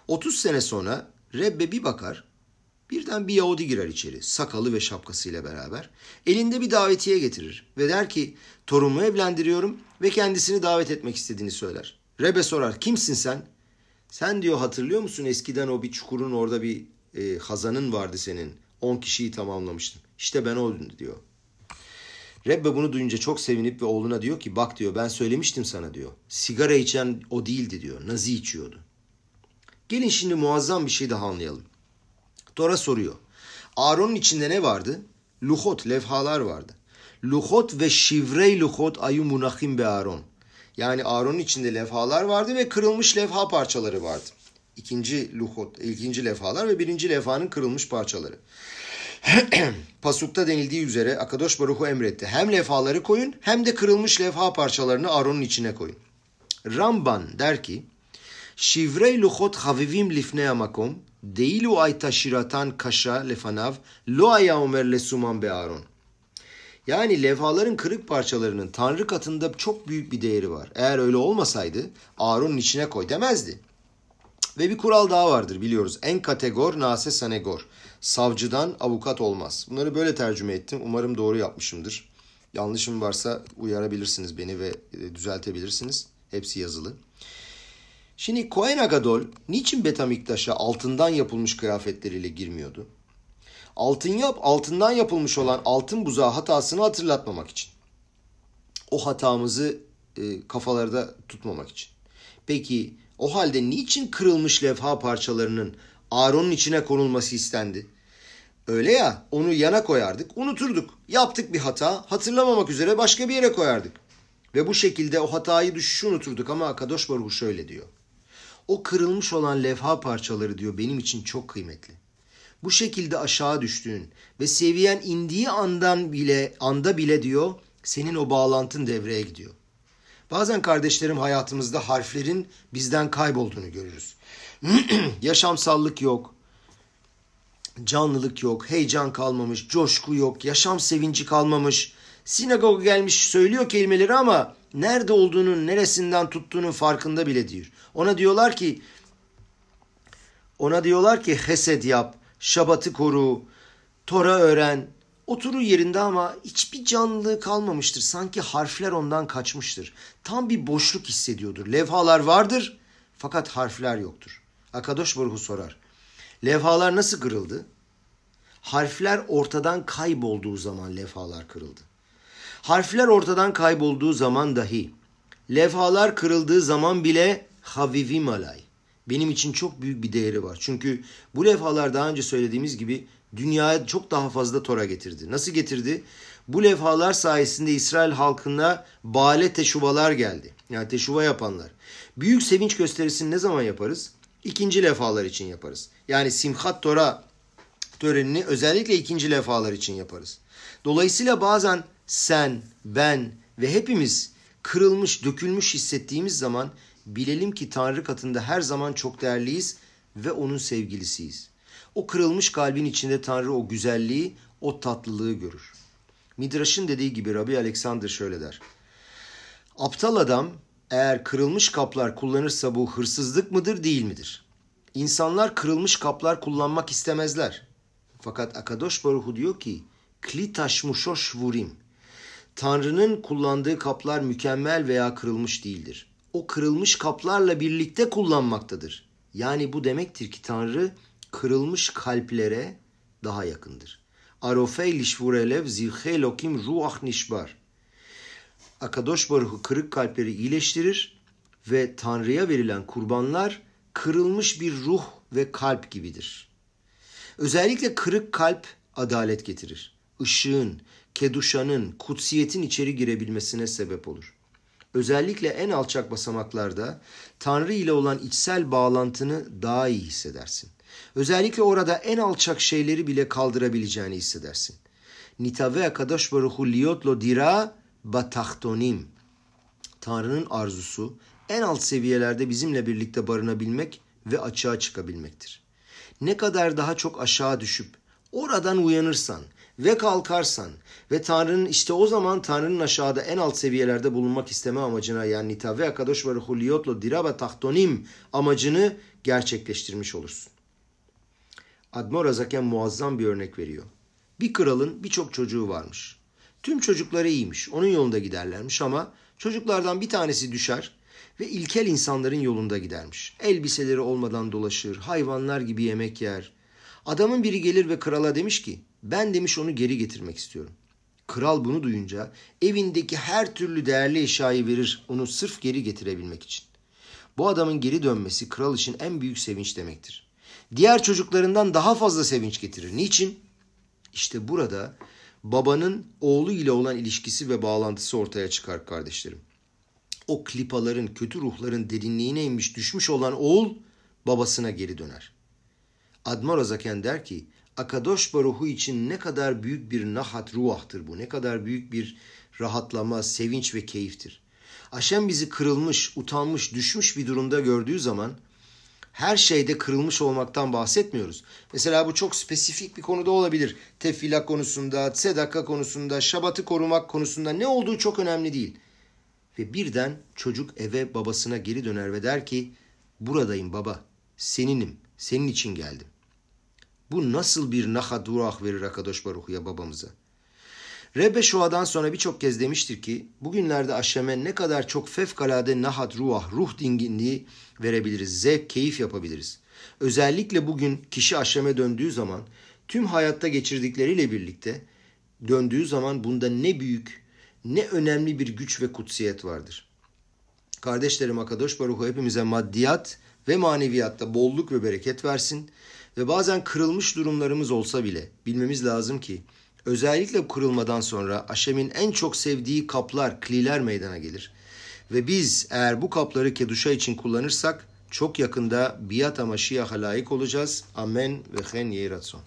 30 sene sonra Rebbe bir bakar Birden bir Yahudi girer içeri sakalı ve şapkasıyla beraber. Elinde bir davetiye getirir ve der ki torunumu evlendiriyorum ve kendisini davet etmek istediğini söyler. Rebe sorar kimsin sen? Sen diyor hatırlıyor musun eskiden o bir çukurun orada bir e, hazanın vardı senin. 10 kişiyi tamamlamıştın. İşte ben oldum diyor. Rebbe bunu duyunca çok sevinip ve oğluna diyor ki bak diyor ben söylemiştim sana diyor. Sigara içen o değildi diyor. Nazi içiyordu. Gelin şimdi muazzam bir şey daha anlayalım. Tora soruyor. Aaron'un içinde ne vardı? Luhot, levhalar vardı. Luhot ve şivrey luhot ayu munahim be Aaron. Yani Aaron'un içinde levhalar vardı ve kırılmış levha parçaları vardı. İkinci luhot, ikinci levhalar ve birinci levhanın kırılmış parçaları. Pasukta denildiği üzere Akadosh Baruhu emretti. Hem levhaları koyun hem de kırılmış levha parçalarını Aaron'un içine koyun. Ramban der ki, Şivrey luhot havivim lifnei makom Değilu ayta şiratan kaşa lefanav lo aya omer lesuman be Aaron. Yani levhaların kırık parçalarının Tanrı katında çok büyük bir değeri var. Eğer öyle olmasaydı Aaron'un içine koy demezdi. Ve bir kural daha vardır biliyoruz. En kategor nase sanegor. Savcıdan avukat olmaz. Bunları böyle tercüme ettim. Umarım doğru yapmışımdır. Yanlışım varsa uyarabilirsiniz beni ve e, düzeltebilirsiniz. Hepsi yazılı. Şimdi Kohen Agadol niçin Betamiktaş'a altından yapılmış kıyafetleriyle girmiyordu? Altın yap, altından yapılmış olan altın buzağı hatasını hatırlatmamak için. O hatamızı e, kafalarda tutmamak için. Peki o halde niçin kırılmış levha parçalarının Aaron'un içine konulması istendi? Öyle ya onu yana koyardık, unuturduk. Yaptık bir hata, hatırlamamak üzere başka bir yere koyardık. Ve bu şekilde o hatayı düşüşü unuturduk ama Kadosh Baruch şöyle diyor. O kırılmış olan levha parçaları diyor benim için çok kıymetli. Bu şekilde aşağı düştüğün ve seviyen indiği andan bile anda bile diyor senin o bağlantın devreye gidiyor. Bazen kardeşlerim hayatımızda harflerin bizden kaybolduğunu görürüz. Yaşamsallık yok, canlılık yok, heyecan kalmamış, coşku yok, yaşam sevinci kalmamış, Sinagoga gelmiş söylüyor kelimeleri ama nerede olduğunun, neresinden tuttuğunun farkında bile değil. Ona diyorlar ki ona diyorlar ki hesed yap, şabatı koru, Tora öğren. Oturur yerinde ama hiçbir canlılığı kalmamıştır. Sanki harfler ondan kaçmıştır. Tam bir boşluk hissediyordur. Levhalar vardır fakat harfler yoktur. Akadosh Baruhu sorar. Levhalar nasıl kırıldı? Harfler ortadan kaybolduğu zaman levhalar kırıldı. Harfler ortadan kaybolduğu zaman dahi levhalar kırıldığı zaman bile havivim alay. Benim için çok büyük bir değeri var. Çünkü bu levhalar daha önce söylediğimiz gibi dünyaya çok daha fazla Tora getirdi. Nasıl getirdi? Bu levhalar sayesinde İsrail halkına bale teşuvalar geldi. Yani teşuva yapanlar. Büyük sevinç gösterisini ne zaman yaparız? İkinci levhalar için yaparız. Yani Simchat Tora törenini özellikle ikinci levhalar için yaparız. Dolayısıyla bazen sen, ben ve hepimiz kırılmış, dökülmüş hissettiğimiz zaman bilelim ki Tanrı katında her zaman çok değerliyiz ve onun sevgilisiyiz. O kırılmış kalbin içinde Tanrı o güzelliği, o tatlılığı görür. Midraş'ın dediği gibi Rabbi Alexander şöyle der. Aptal adam eğer kırılmış kaplar kullanırsa bu hırsızlık mıdır değil midir? İnsanlar kırılmış kaplar kullanmak istemezler. Fakat Akadosh Baruhu diyor ki kli taşmuşoş vurim. Tanrı'nın kullandığı kaplar mükemmel veya kırılmış değildir. O kırılmış kaplarla birlikte kullanmaktadır. Yani bu demektir ki Tanrı kırılmış kalplere daha yakındır. Arofey lişvurelev zilhe lokim ruah nişbar. Akadosh Baruhu kırık kalpleri iyileştirir ve Tanrı'ya verilen kurbanlar kırılmış bir ruh ve kalp gibidir. Özellikle kırık kalp adalet getirir. Işığın, keduşanın, kutsiyetin içeri girebilmesine sebep olur. Özellikle en alçak basamaklarda Tanrı ile olan içsel bağlantını daha iyi hissedersin. Özellikle orada en alçak şeyleri bile kaldırabileceğini hissedersin. Nitave akadosh baruhu liotlo dira batahtonim. Tanrı'nın arzusu en alt seviyelerde bizimle birlikte barınabilmek ve açığa çıkabilmektir. Ne kadar daha çok aşağı düşüp oradan uyanırsan ve kalkarsan ve Tanrı'nın işte o zaman Tanrı'nın aşağıda en alt seviyelerde bulunmak isteme amacına yani nitave akadosh baruhu liotlo dira batahtonim amacını gerçekleştirmiş olursun. Admor Azaken muazzam bir örnek veriyor. Bir kralın birçok çocuğu varmış. Tüm çocukları iyiymiş, onun yolunda giderlermiş ama çocuklardan bir tanesi düşer ve ilkel insanların yolunda gidermiş. Elbiseleri olmadan dolaşır, hayvanlar gibi yemek yer. Adamın biri gelir ve krala demiş ki, ben demiş onu geri getirmek istiyorum. Kral bunu duyunca evindeki her türlü değerli eşyayı verir onu sırf geri getirebilmek için. Bu adamın geri dönmesi kral için en büyük sevinç demektir diğer çocuklarından daha fazla sevinç getirir. Niçin? İşte burada babanın oğlu ile olan ilişkisi ve bağlantısı ortaya çıkar kardeşlerim. O klipaların, kötü ruhların derinliğine inmiş düşmüş olan oğul babasına geri döner. Admor Azaken der ki, Akadosh Baruhu için ne kadar büyük bir nahat ruahtır bu, ne kadar büyük bir rahatlama, sevinç ve keyiftir. Aşem bizi kırılmış, utanmış, düşmüş bir durumda gördüğü zaman her şeyde kırılmış olmaktan bahsetmiyoruz. Mesela bu çok spesifik bir konuda olabilir. Tefila konusunda, sedaka konusunda, şabatı korumak konusunda ne olduğu çok önemli değil. Ve birden çocuk eve babasına geri döner ve der ki buradayım baba, seninim, senin için geldim. Bu nasıl bir nahadurah verir Akadosh Baruhu'ya babamıza? Rebbe Şua'dan sonra birçok kez demiştir ki bugünlerde aşeme ne kadar çok fevkalade nahat ruah, ruh dinginliği verebiliriz, zevk, keyif yapabiliriz. Özellikle bugün kişi aşeme döndüğü zaman tüm hayatta geçirdikleriyle birlikte döndüğü zaman bunda ne büyük, ne önemli bir güç ve kutsiyet vardır. Kardeşlerim Akadosh Baruhu hepimize maddiyat ve maneviyatta bolluk ve bereket versin ve bazen kırılmış durumlarımız olsa bile bilmemiz lazım ki Özellikle kırılmadan sonra Aşem'in en çok sevdiği kaplar, kliler meydana gelir. Ve biz eğer bu kapları keduşa için kullanırsak çok yakında biat amaşiyaha layık olacağız. Amen ve hen yeratson.